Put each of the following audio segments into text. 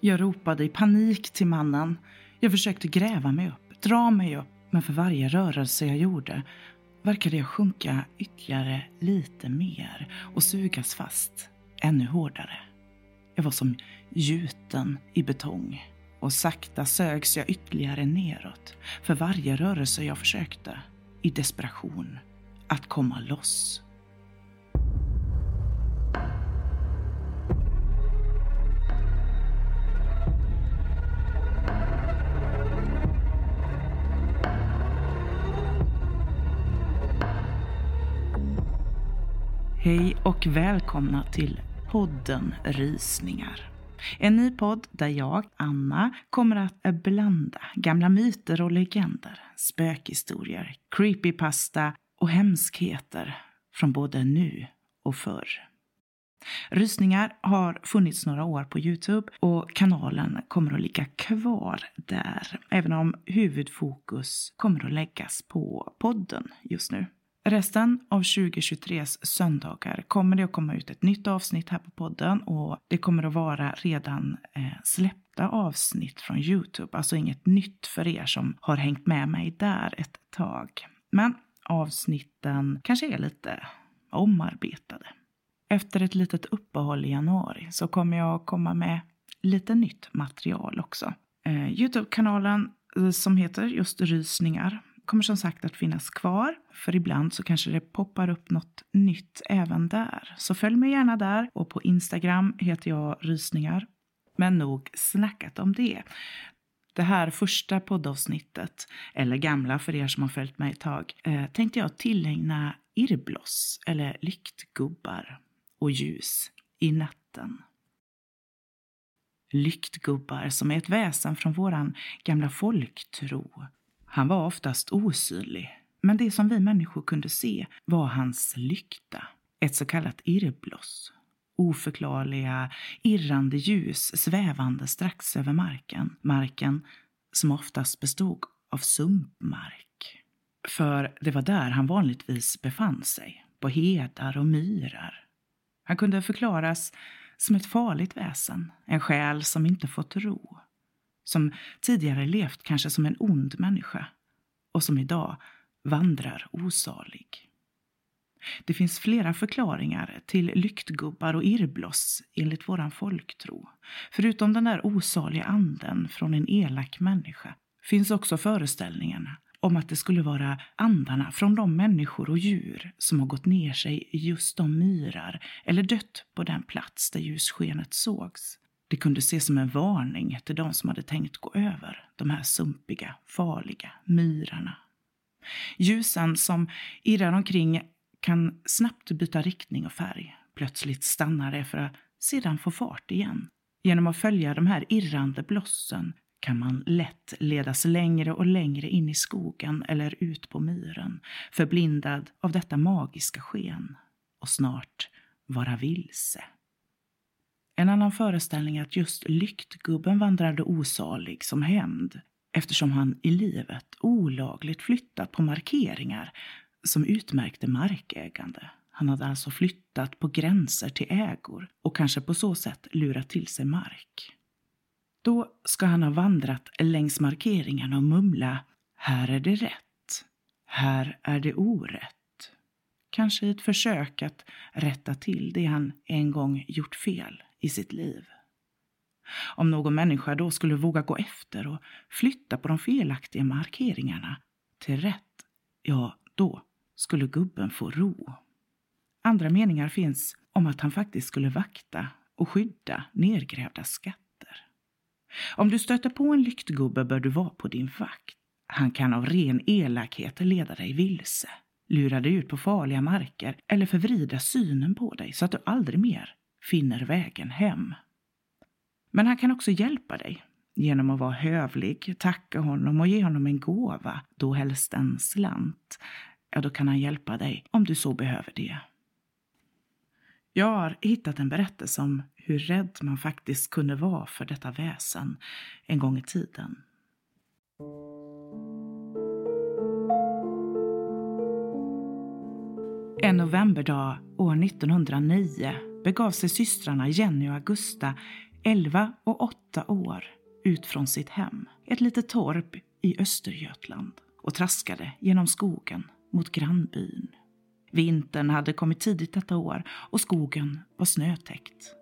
Jag ropade i panik till mannen. Jag försökte gräva mig upp, dra mig upp, men för varje rörelse jag gjorde verkade jag sjunka ytterligare lite mer och sugas fast ännu hårdare. Jag var som gjuten i betong och sakta sögs jag ytterligare neråt för varje rörelse jag försökte, i desperation, att komma loss. Och välkomna till podden Rysningar. En ny podd där jag, Anna, kommer att blanda gamla myter och legender, spökhistorier, creepypasta och hemskheter från både nu och förr. Rysningar har funnits några år på Youtube och kanalen kommer att ligga kvar där, även om huvudfokus kommer att läggas på podden just nu. Resten av 2023s söndagar kommer det att komma ut ett nytt avsnitt här på podden och det kommer att vara redan eh, släppta avsnitt från Youtube, alltså inget nytt för er som har hängt med mig där ett tag. Men avsnitten kanske är lite omarbetade. Efter ett litet uppehåll i januari så kommer jag komma med lite nytt material också. Eh, Youtube-kanalen eh, som heter just Rysningar kommer som sagt att finnas kvar, för ibland så kanske det poppar upp något nytt även där. Så följ mig gärna där och på Instagram heter jag Rysningar. Men nog snackat om det. Det här första poddavsnittet, eller gamla för er som har följt mig ett tag, eh, tänkte jag tillägna irrbloss eller lyktgubbar och ljus i natten. Lyktgubbar som är ett väsen från våran gamla folktro han var oftast osynlig, men det som vi människor kunde se var hans lykta, ett så kallat irrbloss. Oförklarliga, irrande ljus svävande strax över marken. Marken som oftast bestod av sumpmark. För det var där han vanligtvis befann sig, på hedar och myrar. Han kunde förklaras som ett farligt väsen, en själ som inte fått ro som tidigare levt kanske som en ond människa och som idag vandrar osalig. Det finns flera förklaringar till lyktgubbar och irrbloss enligt våran folktro. Förutom den där osaliga anden från en elak människa finns också föreställningen om att det skulle vara andarna från de människor och djur som har gått ner sig i just de myrar eller dött på den plats där ljusskenet sågs. Det kunde ses som en varning till de som hade tänkt gå över de här sumpiga, farliga myrarna. Ljusen som irrar omkring kan snabbt byta riktning och färg. Plötsligt stannar det för att sedan få fart igen. Genom att följa de här irrande blossen kan man lätt ledas längre och längre in i skogen eller ut på myren, förblindad av detta magiska sken och snart vara vilse. En annan föreställning är att just lyktgubben vandrade osalig som hämnd eftersom han i livet olagligt flyttat på markeringar som utmärkte markägande. Han hade alltså flyttat på gränser till ägor och kanske på så sätt lurat till sig mark. Då ska han ha vandrat längs markeringarna och mumla ”Här är det rätt. Här är det orätt”. Kanske i ett försök att rätta till det han en gång gjort fel i sitt liv. Om någon människa då skulle våga gå efter och flytta på de felaktiga markeringarna till rätt, ja, då skulle gubben få ro. Andra meningar finns om att han faktiskt skulle vakta och skydda nergrävda skatter. Om du stöter på en lyktgubbe bör du vara på din vakt. Han kan av ren elakhet leda dig vilse, lura dig ut på farliga marker eller förvrida synen på dig så att du aldrig mer finner vägen hem. Men han kan också hjälpa dig genom att vara hövlig, tacka honom och ge honom en gåva, då helst en slant. Ja, då kan han hjälpa dig om du så behöver det. Jag har hittat en berättelse om hur rädd man faktiskt kunde vara för detta väsen en gång i tiden. En novemberdag år 1909 begav sig systrarna Jenny och Augusta 11 och 8 år, ut från sitt hem, ett litet torp i Östergötland och traskade genom skogen mot grannbyn. Vintern hade kommit tidigt detta år och skogen var snötäckt.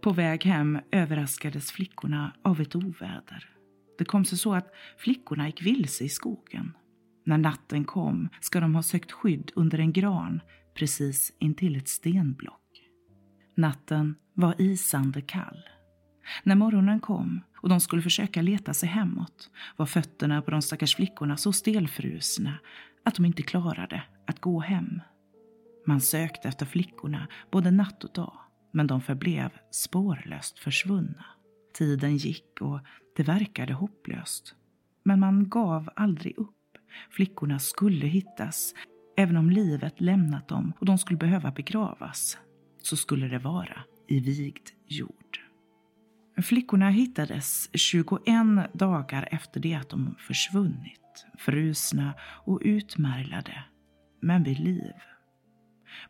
På väg hem överraskades flickorna av ett oväder. Det kom sig så att flickorna gick vilse i skogen. När natten kom ska de ha sökt skydd under en gran precis intill ett stenblock. Natten var isande kall. När morgonen kom och de skulle försöka leta sig hemåt var fötterna på de stackars flickorna så stelfrusna att de inte klarade att gå hem. Man sökte efter flickorna både natt och dag, men de förblev spårlöst försvunna. Tiden gick och det verkade hopplöst. Men man gav aldrig upp. Flickorna skulle hittas. Även om livet lämnat dem och de skulle behöva begravas, så skulle det vara i vigd jord. Flickorna hittades 21 dagar efter det att de försvunnit, frusna och utmärglade, men vid liv.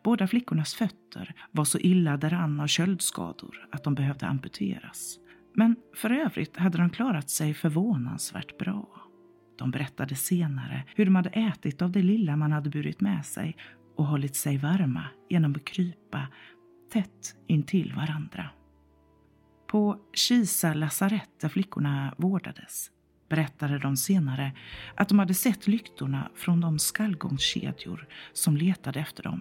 Båda flickornas fötter var så illa däran av köldskador att de behövde amputeras. Men för övrigt hade de klarat sig förvånansvärt bra. De berättade senare hur de hade ätit av det lilla man hade burit med sig och hållit sig varma genom att krypa tätt intill varandra. På Kisa lasarett där flickorna vårdades berättade de senare att de hade sett lyktorna från de skallgångskedjor som letade efter dem.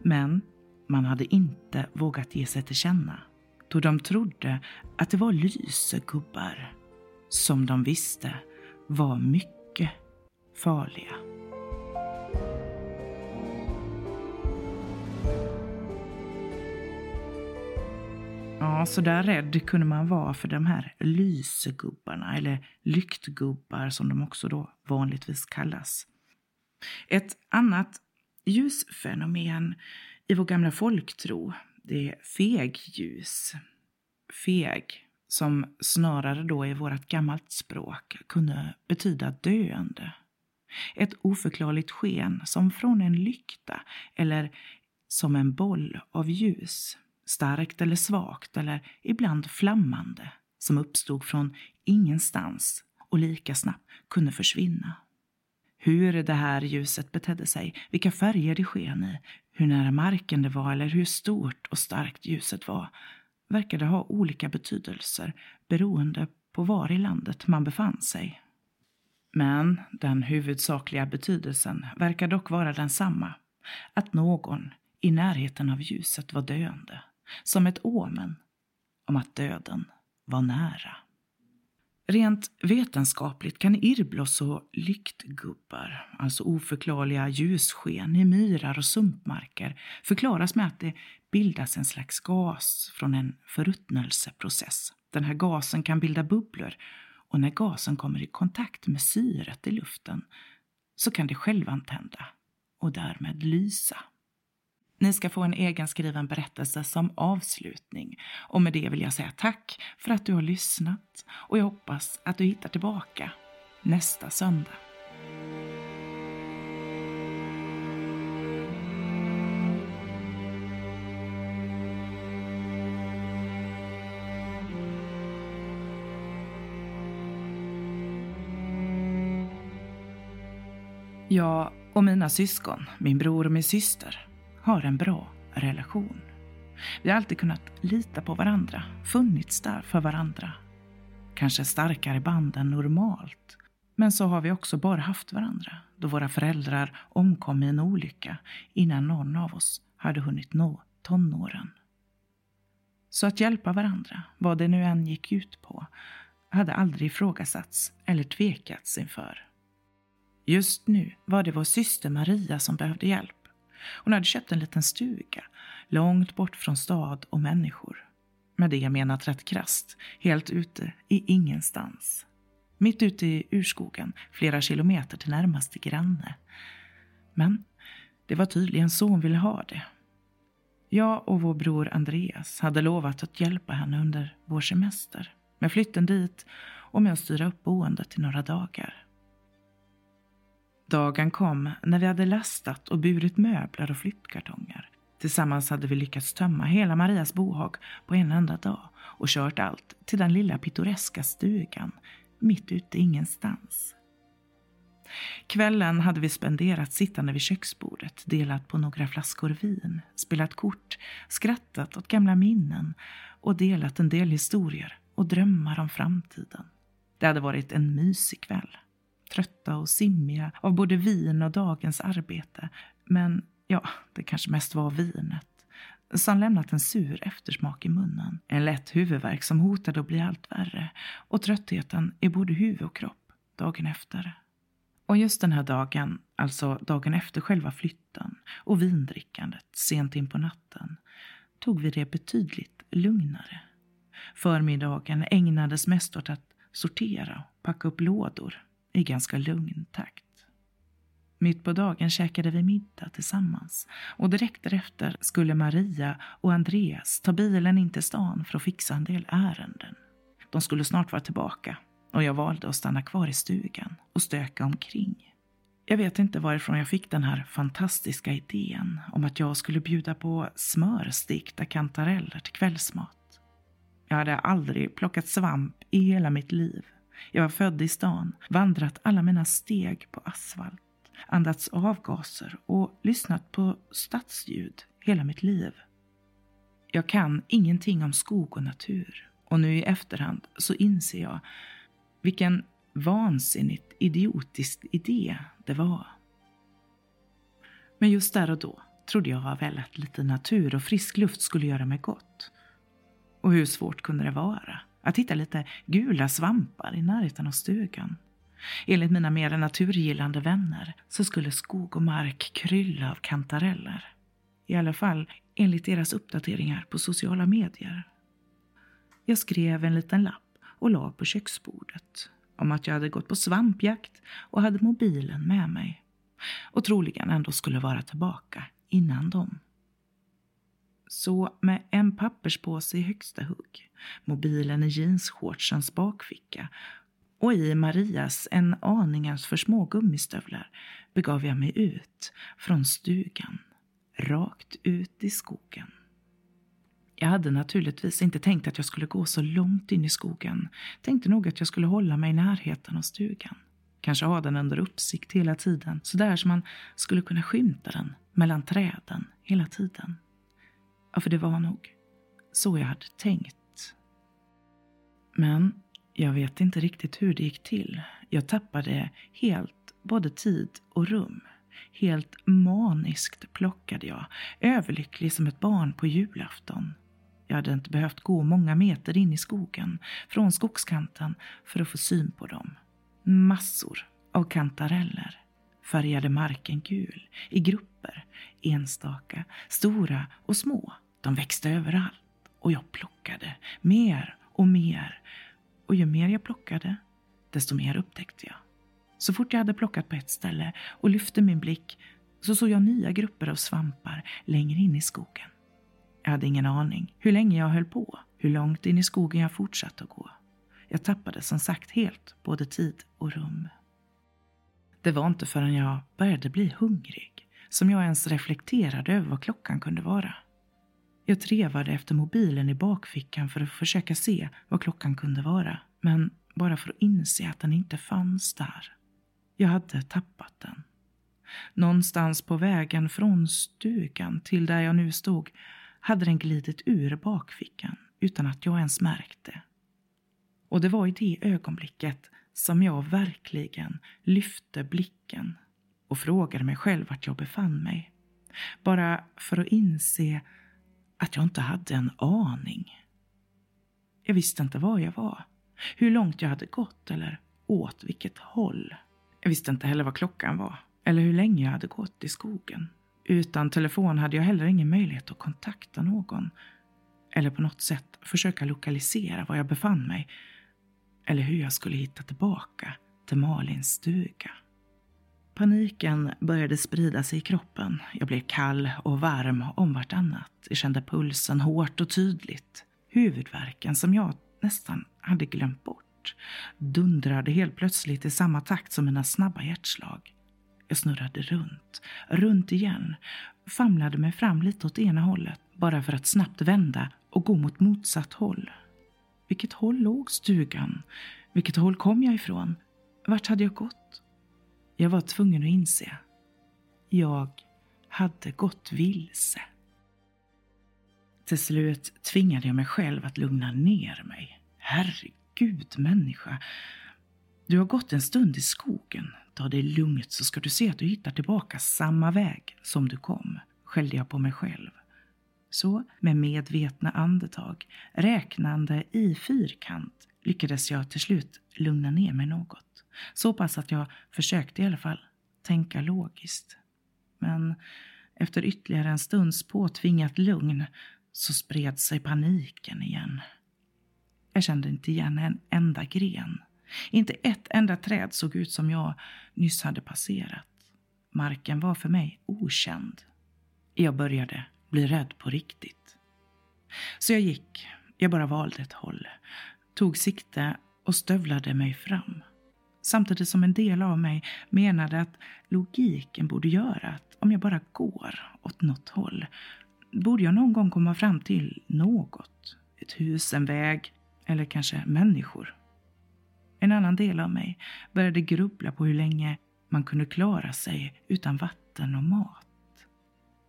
Men man hade inte vågat ge sig till känna då de trodde att det var lysegubbar som de visste var mycket farliga. Ja, så där rädd kunde man vara för de här lysegubbarna, eller lyktgubbar som de också då vanligtvis kallas. Ett annat ljusfenomen i vår gamla folktro, det är fegljus. Feg, som snarare då i vårt gammalt språk kunde betyda döende. Ett oförklarligt sken som från en lykta eller som en boll av ljus starkt eller svagt eller ibland flammande, som uppstod från ingenstans och lika snabbt kunde försvinna. Hur det här ljuset betedde sig, vilka färger det sken i, hur nära marken det var eller hur stort och starkt ljuset var, verkade ha olika betydelser beroende på var i landet man befann sig. Men den huvudsakliga betydelsen verkar dock vara densamma, att någon i närheten av ljuset var döende som ett omen om att döden var nära. Rent vetenskapligt kan irrbloss och lyktgubbar, alltså oförklarliga ljussken i myrar och sumpmarker, förklaras med att det bildas en slags gas från en förruttnelseprocess. Den här gasen kan bilda bubblor och när gasen kommer i kontakt med syret i luften så kan det självantända och därmed lysa. Ni ska få en egenskriven berättelse som avslutning. Och med det vill jag säga tack för att du har lyssnat och jag hoppas att du hittar tillbaka nästa söndag. Jag och mina syskon, min bror och min syster, har en bra relation. Vi har alltid kunnat lita på varandra, funnits där för varandra. Kanske starkare band än normalt. Men så har vi också bara haft varandra då våra föräldrar omkom i en olycka innan någon av oss hade hunnit nå tonåren. Så att hjälpa varandra, vad det nu än gick ut på, hade aldrig ifrågasatts eller tvekats inför. Just nu var det vår syster Maria som behövde hjälp. Hon hade köpt en liten stuga, långt bort från stad och människor. Med det menat rätt krast, helt ute i ingenstans. Mitt ute i urskogen, flera kilometer till närmaste granne. Men det var tydligen så hon ville ha det. Jag och vår bror Andreas hade lovat att hjälpa henne under vår semester med flytten dit och med att styra upp boendet i några dagar. Dagen kom när vi hade lastat och burit möbler och flyttkartonger Tillsammans hade vi lyckats tömma hela Marias bohag på en enda dag och kört allt till den lilla pittoreska stugan mitt ute ingenstans. Kvällen hade vi spenderat sittande vid köksbordet, delat på några flaskor vin, spelat kort, skrattat åt gamla minnen och delat en del historier och drömmar om framtiden. Det hade varit en mysig kväll. Trötta och simmiga av både vin och dagens arbete. Men ja, det kanske mest var vinet som lämnat en sur eftersmak i munnen. En lätt huvudvärk som hotade att bli allt värre och tröttheten i både huvud och kropp dagen efter. Och just den här dagen, alltså dagen efter själva flytten och vindrickandet sent in på natten, tog vi det betydligt lugnare. Förmiddagen ägnades mest åt att sortera och packa upp lådor i ganska lugn takt. Mitt på dagen käkade vi middag tillsammans och direkt därefter skulle Maria och Andreas ta bilen in till stan för att fixa en del ärenden. De skulle snart vara tillbaka och jag valde att stanna kvar i stugan och stöka omkring. Jag vet inte varifrån jag fick den här fantastiska idén om att jag skulle bjuda på smörstekta kantareller till kvällsmat. Jag hade aldrig plockat svamp i hela mitt liv. Jag var född i stan, vandrat alla mina steg på asfalt, andats avgaser och lyssnat på stadsljud hela mitt liv. Jag kan ingenting om skog och natur och nu i efterhand så inser jag vilken vansinnigt idiotisk idé det var. Men just där och då trodde jag väl att lite natur och frisk luft skulle göra mig gott. Och hur svårt kunde det vara att hitta lite gula svampar i närheten av stugan? Enligt mina mer naturgillande vänner så skulle skog och mark krylla av kantareller. I alla fall enligt deras uppdateringar på sociala medier. Jag skrev en liten lapp och la på köksbordet om att jag hade gått på svampjakt och hade mobilen med mig och troligen ändå skulle vara tillbaka innan dem. Så med en papperspåse i högsta hugg, mobilen i jeansshortsens bakficka och i Marias en aningens för små gummistövlar begav jag mig ut från stugan, rakt ut i skogen. Jag hade naturligtvis inte tänkt att jag skulle gå så långt in i skogen. Tänkte nog att jag skulle hålla mig i närheten av stugan. Kanske ha den under uppsikt hela tiden, så där som man skulle kunna skymta den mellan träden hela tiden. Ja, för det var nog så jag hade tänkt. Men jag vet inte riktigt hur det gick till. Jag tappade helt både tid och rum. Helt maniskt plockade jag, överlycklig som ett barn på julafton. Jag hade inte behövt gå många meter in i skogen från skogskanten för att få syn på dem. Massor av kantareller färgade marken gul i grupper, enstaka, stora och små. De växte överallt och jag plockade mer och mer. Och ju mer jag plockade, desto mer upptäckte jag. Så fort jag hade plockat på ett ställe och lyfte min blick så såg jag nya grupper av svampar längre in i skogen. Jag hade ingen aning hur länge jag höll på, hur långt in i skogen jag fortsatte att gå. Jag tappade som sagt helt både tid och rum. Det var inte förrän jag började bli hungrig som jag ens reflekterade över vad klockan kunde vara. Jag trevade efter mobilen i bakfickan för att försöka se vad klockan kunde vara, men bara för att inse att den inte fanns där. Jag hade tappat den. Någonstans på vägen från stugan till där jag nu stod hade den glidit ur bakfickan utan att jag ens märkte. Och det var i det ögonblicket som jag verkligen lyfte blicken och frågade mig själv vart jag befann mig. Bara för att inse att jag inte hade en aning. Jag visste inte var jag var, hur långt jag hade gått eller åt vilket håll. Jag visste inte heller vad klockan var eller hur länge jag hade gått i skogen. Utan telefon hade jag heller ingen möjlighet att kontakta någon eller på något sätt försöka lokalisera var jag befann mig eller hur jag skulle hitta tillbaka till Malins stuga. Paniken började sprida sig i kroppen. Jag blev kall och varm om vartannat. Jag kände pulsen hårt och tydligt. Huvudvärken som jag nästan hade glömt bort dundrade helt plötsligt i samma takt som mina snabba hjärtslag. Jag snurrade runt, runt igen, famlade mig fram lite åt ena hållet bara för att snabbt vända och gå mot motsatt håll. Vilket håll låg stugan? Vilket håll kom jag ifrån? Vart hade jag gått? Jag var tvungen att inse. Jag hade gått vilse. Till slut tvingade jag mig själv att lugna ner mig. Herregud, människa. Du har gått en stund i skogen. Ta det lugnt så ska du se att du hittar tillbaka samma väg som du kom, skällde jag på mig själv. Så med medvetna andetag, räknande i fyrkant, lyckades jag till slut lugna ner mig något. Så pass att jag försökte i alla fall tänka logiskt. Men efter ytterligare en stunds påtvingat lugn så spred sig paniken igen. Jag kände inte igen en enda gren. Inte ett enda träd såg ut som jag nyss hade passerat. Marken var för mig okänd. Jag började bli rädd på riktigt. Så jag gick. Jag bara valde ett håll. Tog sikte och stövlade mig fram. Samtidigt som en del av mig menade att logiken borde göra att om jag bara går åt något håll borde jag någon gång komma fram till något. Ett hus, en väg eller kanske människor. En annan del av mig började grubbla på hur länge man kunde klara sig utan vatten och mat.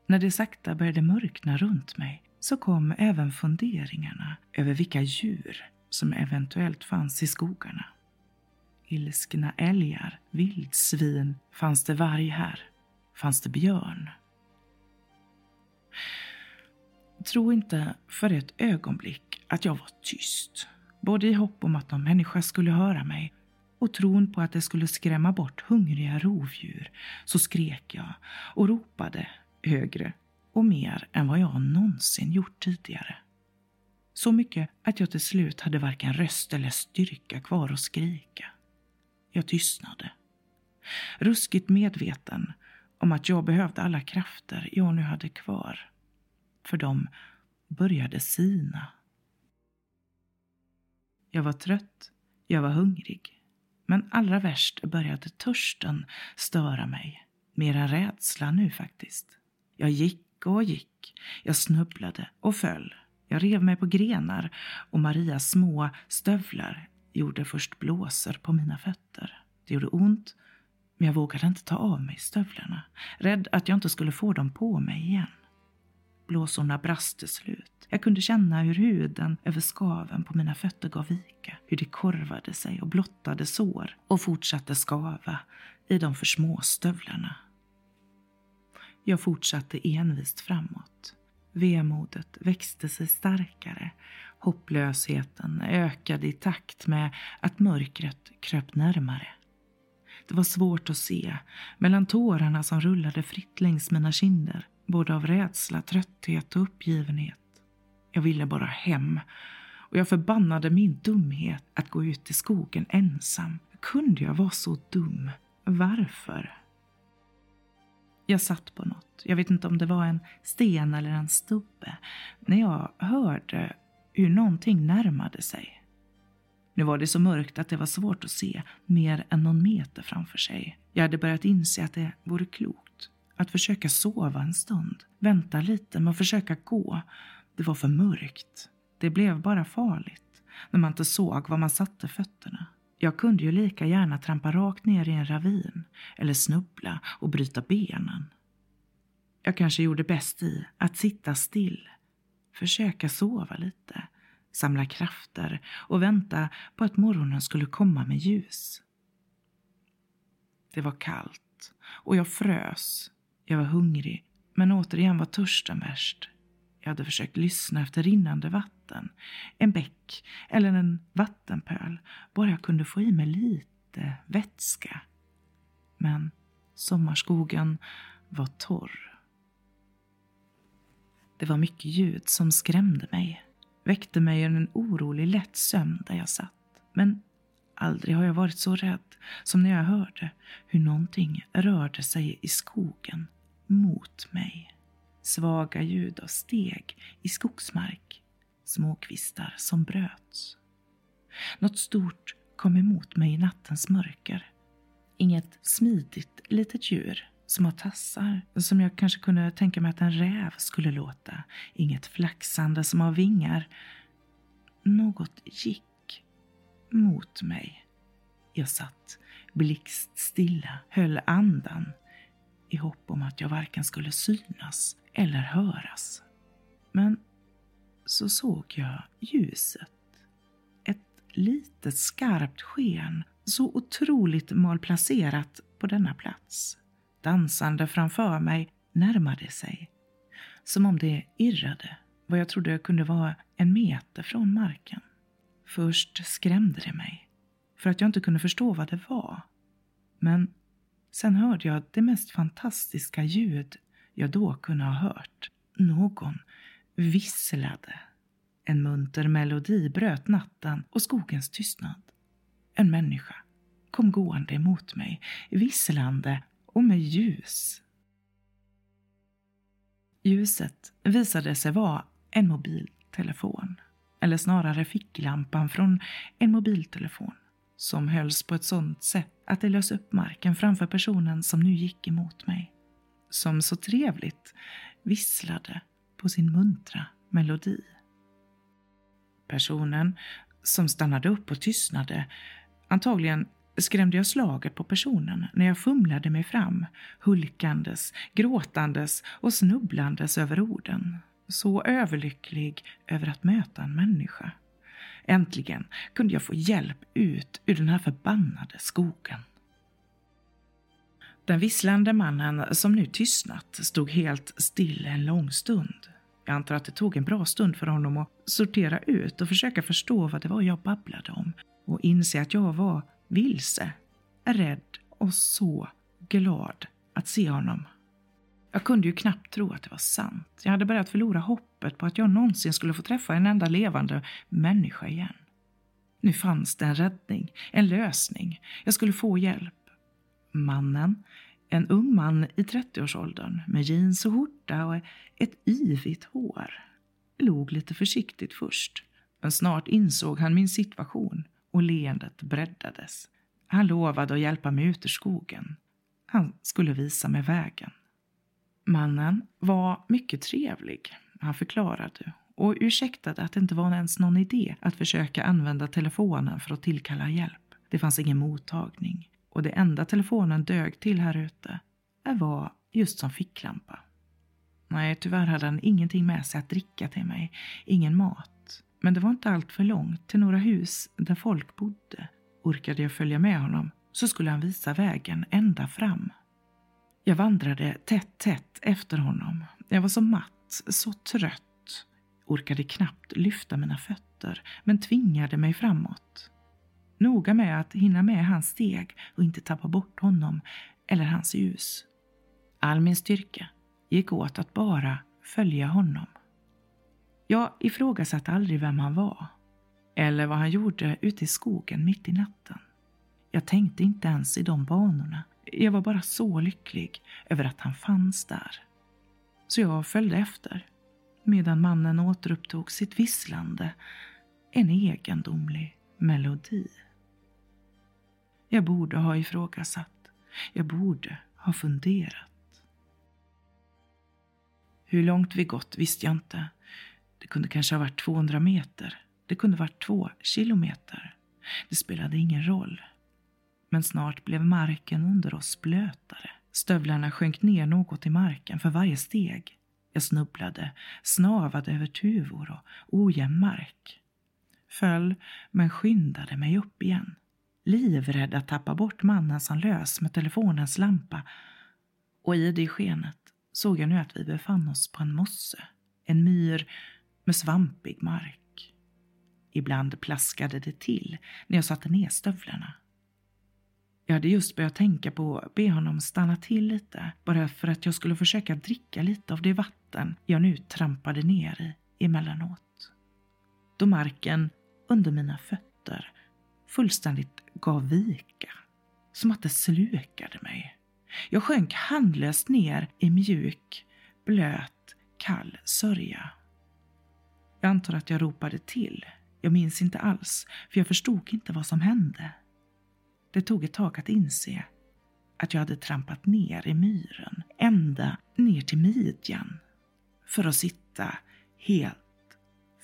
När det sakta började mörkna runt mig så kom även funderingarna över vilka djur som eventuellt fanns i skogarna. Ilskna älgar, vildsvin, fanns det varg här? Fanns det björn? Tro inte för ett ögonblick att jag var tyst. Både i hopp om att någon människa skulle höra mig och tron på att det skulle skrämma bort hungriga rovdjur så skrek jag och ropade högre och mer än vad jag någonsin gjort tidigare. Så mycket att jag till slut hade varken röst eller styrka kvar att skrika. Jag tystnade. Ruskigt medveten om att jag behövde alla krafter jag nu hade kvar. För de började sina. Jag var trött, jag var hungrig. Men allra värst började törsten störa mig. Mer än rädsla nu faktiskt. Jag gick och gick. Jag snubblade och föll. Jag rev mig på grenar och Marias små stövlar gjorde först blåsor på mina fötter. Det gjorde ont, men jag vågade inte ta av mig stövlarna. Rädd att jag inte skulle få dem på mig igen. Blåsorna brast till slut. Jag kunde känna hur huden över skaven på mina fötter gav vika, hur det korvade sig och blottade sår och fortsatte skava i de för små stövlarna. Jag fortsatte envist framåt. Vemodet växte sig starkare. Hopplösheten ökade i takt med att mörkret kröp närmare. Det var svårt att se mellan tårarna som rullade fritt längs mina kinder, både av rädsla, trötthet och uppgivenhet. Jag ville bara hem och jag förbannade min dumhet att gå ut i skogen ensam. Hur kunde jag vara så dum? Varför? Jag satt på något. Jag vet inte om det var en sten eller en stubbe. När jag hörde hur någonting närmade sig. Nu var det så mörkt att det var svårt att se mer än någon meter framför sig. Jag hade börjat inse att det vore klokt att försöka sova en stund, vänta lite med att försöka gå. Det var för mörkt. Det blev bara farligt när man inte såg var man satte fötterna. Jag kunde ju lika gärna trampa rakt ner i en ravin eller snubbla och bryta benen. Jag kanske gjorde bäst i att sitta still, försöka sova lite, samla krafter och vänta på att morgonen skulle komma med ljus. Det var kallt och jag frös. Jag var hungrig, men återigen var törsten värst. Jag hade försökt lyssna efter rinnande vatten, en bäck eller en vattenpöl, bara jag kunde få i mig lite vätska. Men sommarskogen var torr. Det var mycket ljud som skrämde mig, väckte mig ur en orolig lätt sömn där jag satt. Men aldrig har jag varit så rädd som när jag hörde hur någonting rörde sig i skogen mot mig. Svaga ljud av steg i skogsmark. Småkvistar som bröts. Något stort kom emot mig i nattens mörker. Inget smidigt litet djur som har tassar, som jag kanske kunde tänka mig att en räv skulle låta. Inget flaxande som har vingar. Något gick mot mig. Jag satt blixtstilla, höll andan i hopp om att jag varken skulle synas eller höras. Men så såg jag ljuset. Ett litet skarpt sken, så otroligt malplacerat på denna plats. Dansande framför mig närmade sig, som om det irrade vad jag trodde kunde vara en meter från marken. Först skrämde det mig, för att jag inte kunde förstå vad det var. Men sen hörde jag det mest fantastiska ljud jag då kunde ha hört. Någon visslade. En munter melodi bröt natten och skogens tystnad. En människa kom gående emot mig, visslande och med ljus. Ljuset visade sig vara en mobiltelefon, eller snarare ficklampan från en mobiltelefon som hölls på ett sådant sätt att det lös upp marken framför personen som nu gick emot mig. Som så trevligt visslade på sin muntra melodi. Personen som stannade upp och tystnade, antagligen skrämde jag slaget på personen när jag fumlade mig fram, hulkandes, gråtandes och snubblandes över orden. Så överlycklig över att möta en människa. Äntligen kunde jag få hjälp ut ur den här förbannade skogen. Den visslande mannen som nu tystnat stod helt still en lång stund. Jag antar att det tog en bra stund för honom att sortera ut och försöka förstå vad det var jag babblade om och inse att jag var vilse, rädd och så glad att se honom. Jag kunde ju knappt tro att det var sant. Jag hade börjat förlora hoppet på att jag någonsin skulle få träffa en enda levande människa igen. Nu fanns det en räddning, en lösning. Jag skulle få hjälp. Mannen, en ung man i 30-årsåldern med jeans och skjorta och ett yvigt hår, log lite försiktigt först. Men snart insåg han min situation och leendet breddades. Han lovade att hjälpa mig ut ur skogen. Han skulle visa mig vägen. Mannen var mycket trevlig. Han förklarade och ursäktade att det inte var ens någon idé att försöka använda telefonen för att tillkalla hjälp. Det fanns ingen mottagning och det enda telefonen dög till här ute var just som ficklampa. Nej, tyvärr hade han ingenting med sig att dricka till mig, ingen mat. Men det var inte allt för långt till några hus där folk bodde. Orkade jag följa med honom så skulle han visa vägen ända fram. Jag vandrade tätt, tätt efter honom. Jag var så matt, så trött. Orkade knappt lyfta mina fötter, men tvingade mig framåt. Noga med att hinna med hans steg och inte tappa bort honom eller hans ljus. All min styrka gick åt att bara följa honom. Jag ifrågasatte aldrig vem han var eller vad han gjorde ute i skogen mitt i natten. Jag tänkte inte ens i de banorna. Jag var bara så lycklig över att han fanns där. Så jag följde efter medan mannen återupptog sitt visslande, en egendomlig melodi. Jag borde ha ifrågasatt. Jag borde ha funderat. Hur långt vi gått visste jag inte. Det kunde kanske ha varit 200 meter. Det kunde ha varit två kilometer. Det spelade ingen roll. Men snart blev marken under oss blötare. Stövlarna sjönk ner något i marken för varje steg. Jag snubblade, snavade över tuvor och ojämn mark. Föll, men skyndade mig upp igen. Livrädd att tappa bort mannen som lös med telefonens lampa. Och i det skenet såg jag nu att vi befann oss på en mosse. En myr med svampig mark. Ibland plaskade det till när jag satte ner stövlarna. Jag hade just börjat tänka på att be honom stanna till lite, bara för att jag skulle försöka dricka lite av det vatten jag nu trampade ner i emellanåt. Då marken under mina fötter fullständigt gav vika, som att det slukade mig. Jag sjönk handlöst ner i mjuk, blöt, kall sörja jag antar att jag ropade till. Jag minns inte alls, för jag förstod inte vad som hände. Det tog ett tag att inse att jag hade trampat ner i myren, ända ner till midjan, för att sitta helt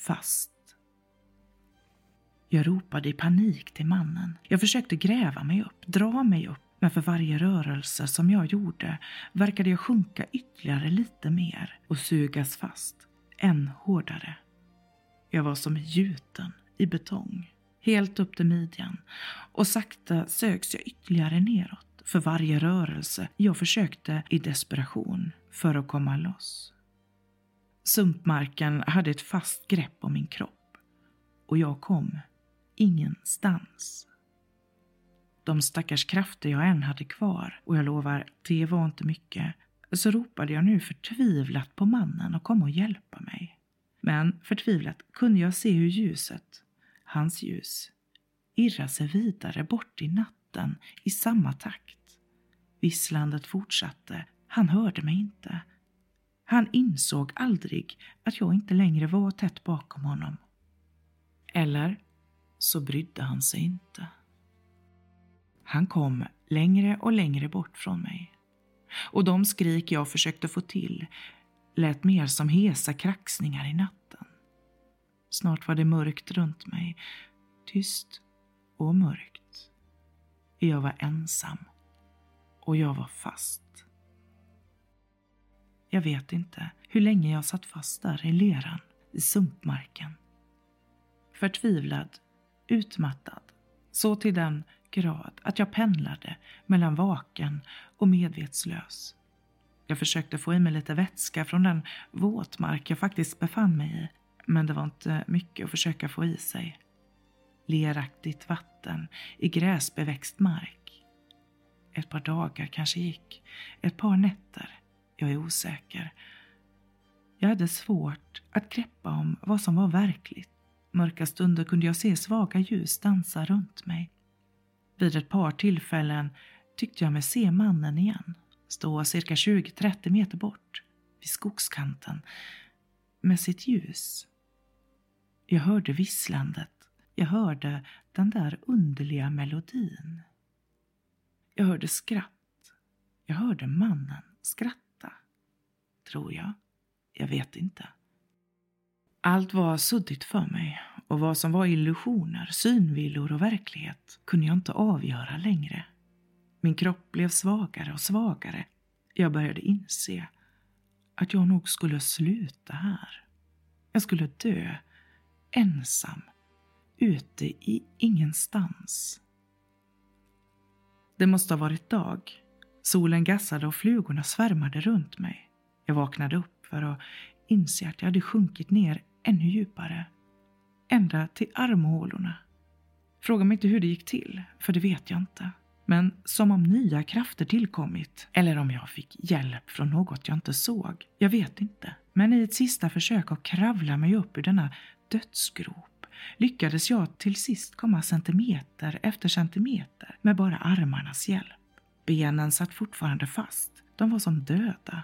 fast. Jag ropade i panik till mannen. Jag försökte gräva mig upp, dra mig upp, men för varje rörelse som jag gjorde verkade jag sjunka ytterligare lite mer och sugas fast än hårdare. Jag var som gjuten i betong, helt upp till midjan och sakta sögs jag ytterligare neråt för varje rörelse jag försökte i desperation för att komma loss. Sumpmarken hade ett fast grepp om min kropp och jag kom ingenstans. De stackars krafter jag än hade kvar, och jag lovar, det var inte mycket, så ropade jag nu förtvivlat på mannen att komma och hjälpa mig. Men förtvivlat kunde jag se hur ljuset, hans ljus, irrade sig vidare bort i natten i samma takt. Visslandet fortsatte. Han hörde mig inte. Han insåg aldrig att jag inte längre var tätt bakom honom. Eller så brydde han sig inte. Han kom längre och längre bort från mig. Och de skrik jag försökte få till lät mer som hesa kraxningar i natten. Snart var det mörkt runt mig, tyst och mörkt. Jag var ensam och jag var fast. Jag vet inte hur länge jag satt fast där i leran, i sumpmarken. Förtvivlad, utmattad, så till den grad att jag pendlade mellan vaken och medvetslös. Jag försökte få i mig lite vätska från den våtmark jag faktiskt befann mig i, men det var inte mycket att försöka få i sig. Leraktigt vatten i gräsbeväxt mark. Ett par dagar kanske gick, ett par nätter. Jag är osäker. Jag hade svårt att greppa om vad som var verkligt. Mörka stunder kunde jag se svaga ljus dansa runt mig. Vid ett par tillfällen tyckte jag mig se mannen igen, stå cirka 20-30 meter bort, vid skogskanten, med sitt ljus. Jag hörde visslandet, jag hörde den där underliga melodin. Jag hörde skratt. Jag hörde mannen skratta. Tror jag. Jag vet inte. Allt var suddigt för mig och vad som var illusioner, synvillor och verklighet kunde jag inte avgöra längre. Min kropp blev svagare och svagare. Jag började inse att jag nog skulle sluta här. Jag skulle dö, ensam, ute i ingenstans. Det måste ha varit dag. Solen gassade och flugorna svärmade runt mig. Jag vaknade upp för att inse att jag hade sjunkit ner ännu djupare. Ända till armhålorna. Fråga mig inte hur det gick till, för det vet jag inte. Men som om nya krafter tillkommit, eller om jag fick hjälp från något jag inte såg. Jag vet inte. Men i ett sista försök att kravla mig upp ur denna dödsgrop lyckades jag till sist komma centimeter efter centimeter med bara armarnas hjälp. Benen satt fortfarande fast. De var som döda.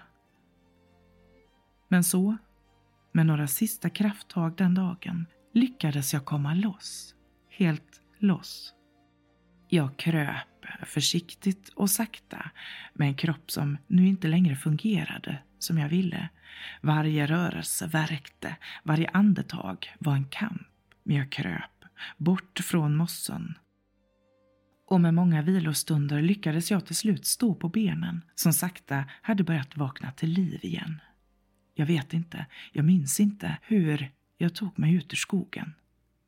Men så med några sista krafttag den dagen lyckades jag komma loss. Helt loss. Jag kröp försiktigt och sakta med en kropp som nu inte längre fungerade som jag ville. Varje rörelse värkte, varje andetag var en kamp. Men jag kröp, bort från mossen. Och med många vilostunder lyckades jag till slut stå på benen som sakta hade börjat vakna till liv igen. Jag vet inte, jag minns inte hur jag tog mig ut ur skogen.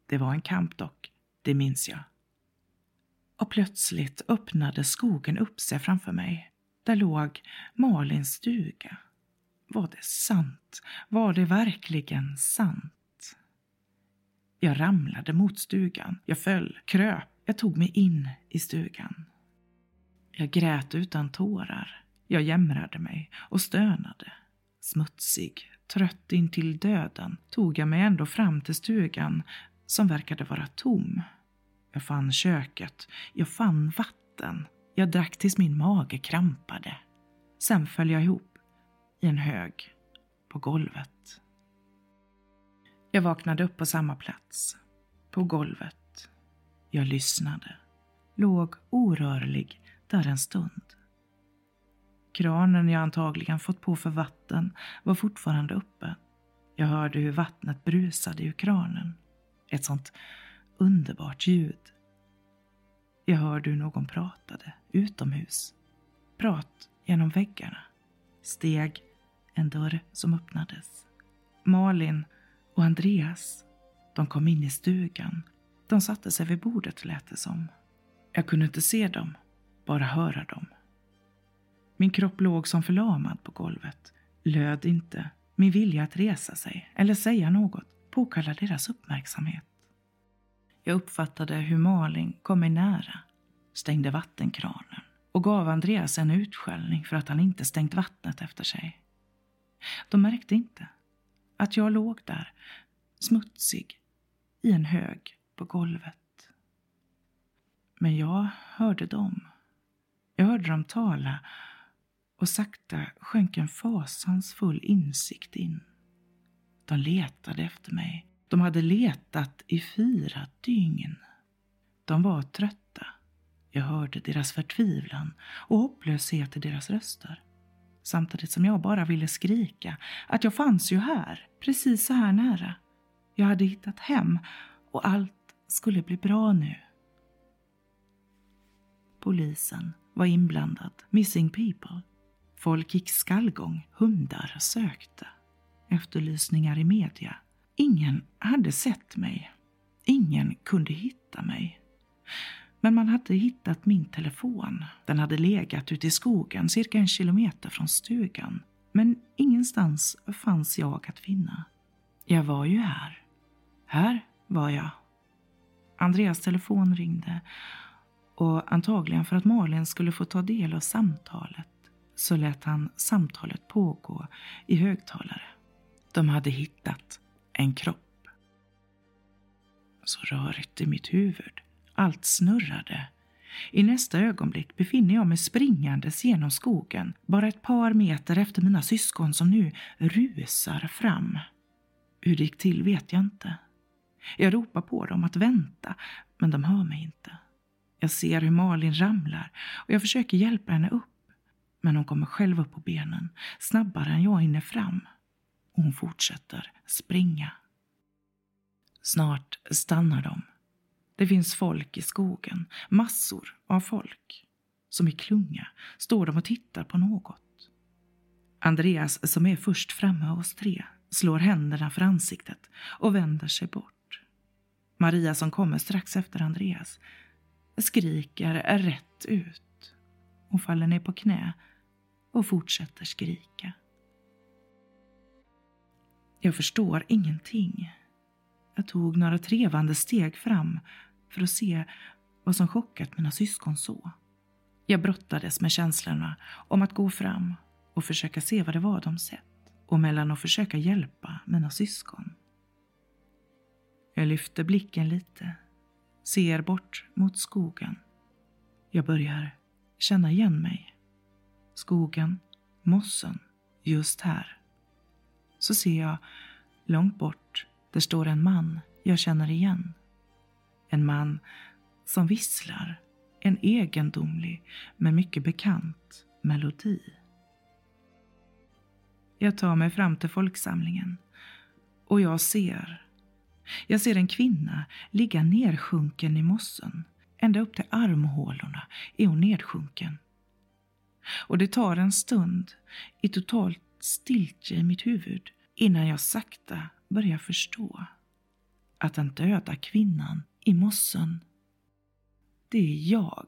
Det var en kamp dock, det minns jag. Och plötsligt öppnade skogen upp sig framför mig. Där låg Malins stuga. Var det sant? Var det verkligen sant? Jag ramlade mot stugan. Jag föll, kröp. Jag tog mig in i stugan. Jag grät utan tårar. Jag jämrade mig och stönade. Smutsig, trött in till döden tog jag mig ändå fram till stugan som verkade vara tom. Jag fann köket, jag fann vatten. Jag drack tills min mage krampade. Sen föll jag ihop i en hög på golvet. Jag vaknade upp på samma plats, på golvet. Jag lyssnade, låg orörlig där en stund. Kranen jag antagligen fått på för vatten var fortfarande uppe. Jag hörde hur vattnet brusade ur kranen. Ett sånt underbart ljud. Jag hörde hur någon pratade utomhus. Prat genom väggarna. Steg, en dörr som öppnades. Malin och Andreas, de kom in i stugan. De satte sig vid bordet lät det som. Jag kunde inte se dem, bara höra dem. Min kropp låg som förlamad på golvet, löd inte. Min vilja att resa sig eller säga något påkallade deras uppmärksamhet. Jag uppfattade hur Malin kom mig nära, stängde vattenkranen och gav Andreas en utskällning för att han inte stängt vattnet efter sig. De märkte inte att jag låg där, smutsig, i en hög på golvet. Men jag hörde dem. Jag hörde dem tala och sakta sjönk en fasansfull insikt in. De letade efter mig. De hade letat i fyra dygn. De var trötta. Jag hörde deras förtvivlan och hopplöshet i deras röster. Samtidigt som jag bara ville skrika att jag fanns ju här, precis så här nära. Jag hade hittat hem och allt skulle bli bra nu. Polisen var inblandad, Missing People. Folk gick skallgång, hundar sökte. Efterlysningar i media. Ingen hade sett mig. Ingen kunde hitta mig. Men man hade hittat min telefon. Den hade legat ute i skogen cirka en kilometer från stugan. Men ingenstans fanns jag att finna. Jag var ju här. Här var jag. Andreas telefon ringde och antagligen för att Malin skulle få ta del av samtalet så lät han samtalet pågå i högtalare. De hade hittat en kropp. Så rörigt i mitt huvud. Allt snurrade. I nästa ögonblick befinner jag mig springandes genom skogen, bara ett par meter efter mina syskon som nu rusar fram. Hur det gick till vet jag inte. Jag ropar på dem att vänta, men de hör mig inte. Jag ser hur Malin ramlar och jag försöker hjälpa henne upp. Men hon kommer själv upp på benen, snabbare än jag hinner fram. Och hon fortsätter springa. Snart stannar de. Det finns folk i skogen, massor av folk. Som i klunga står de och tittar på något. Andreas, som är först framme av oss tre, slår händerna för ansiktet och vänder sig bort. Maria, som kommer strax efter Andreas, skriker rätt ut. Hon faller ner på knä och fortsätter skrika. Jag förstår ingenting. Jag tog några trevande steg fram för att se vad som chockat mina syskon så. Jag brottades med känslorna om att gå fram och försöka se vad det var de sett och mellan att försöka hjälpa mina syskon. Jag lyfter blicken lite, ser bort mot skogen. Jag börjar känna igen mig. Skogen, mossen, just här. Så ser jag långt bort, där står en man jag känner igen. En man som visslar en egendomlig men mycket bekant melodi. Jag tar mig fram till folksamlingen och jag ser jag ser en kvinna ligga nersjunken i mossen. Ända upp till armhålorna är hon nedsjunken. Och det tar en stund i totalt stiltje i mitt huvud innan jag sakta börjar förstå att den döda kvinnan i mossen, det är jag.